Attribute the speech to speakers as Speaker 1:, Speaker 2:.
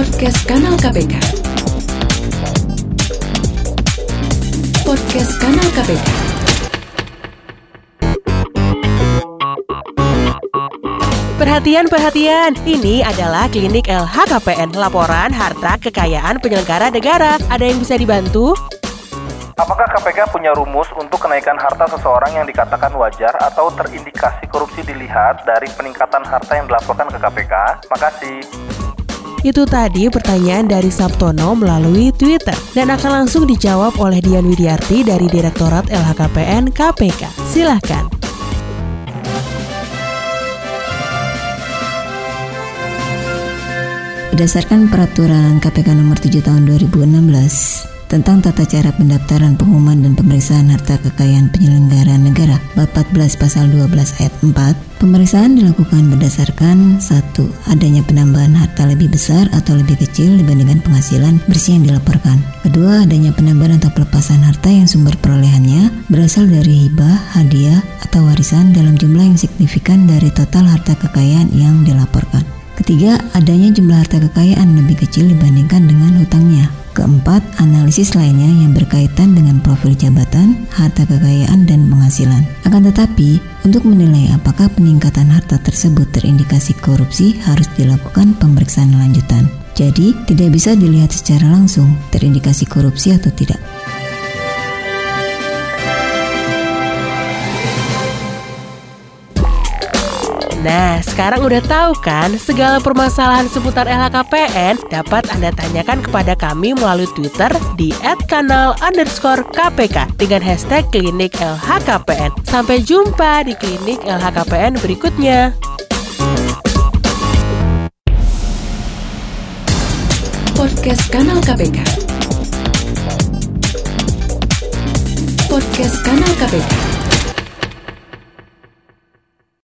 Speaker 1: Podcast Kanal KPK. Podcast Kanal KPK.
Speaker 2: Perhatian, perhatian. Ini adalah klinik LHKPN, laporan harta kekayaan penyelenggara negara. Ada yang bisa dibantu?
Speaker 3: Apakah KPK punya rumus untuk kenaikan harta seseorang yang dikatakan wajar atau terindikasi korupsi dilihat dari peningkatan harta yang dilaporkan ke KPK? Makasih.
Speaker 2: Itu tadi pertanyaan dari Sabtono melalui Twitter dan akan langsung dijawab oleh Dian Widiarti dari Direktorat LHKPN KPK. Silahkan.
Speaker 4: Berdasarkan peraturan KPK nomor 7 tahun 2016 tentang tata cara pendaftaran pengumuman dan pemeriksaan harta kekayaan penyelenggara negara bab 14 pasal 12 ayat 4 pemeriksaan dilakukan berdasarkan satu adanya penambahan harta lebih besar atau lebih kecil dibandingkan penghasilan bersih yang dilaporkan kedua adanya penambahan atau pelepasan harta yang sumber perolehannya berasal dari hibah hadiah atau warisan dalam jumlah yang signifikan dari total harta kekayaan yang dilaporkan Ketiga, adanya jumlah harta kekayaan lebih kecil dibandingkan dengan hutangnya. Keempat, analisis lainnya yang berkaitan dengan profil jabatan, harta kekayaan, dan penghasilan. Akan tetapi, untuk menilai apakah peningkatan harta tersebut terindikasi korupsi harus dilakukan pemeriksaan lanjutan. Jadi, tidak bisa dilihat secara langsung terindikasi korupsi atau tidak.
Speaker 2: Nah, sekarang udah tahu kan segala permasalahan seputar LHKPN dapat Anda tanyakan kepada kami melalui Twitter di @kanal underscore KPK dengan hashtag klinik LHKPN. Sampai jumpa di klinik LHKPN berikutnya.
Speaker 1: Podcast Kanal KPK. Podcast Kanal KPK.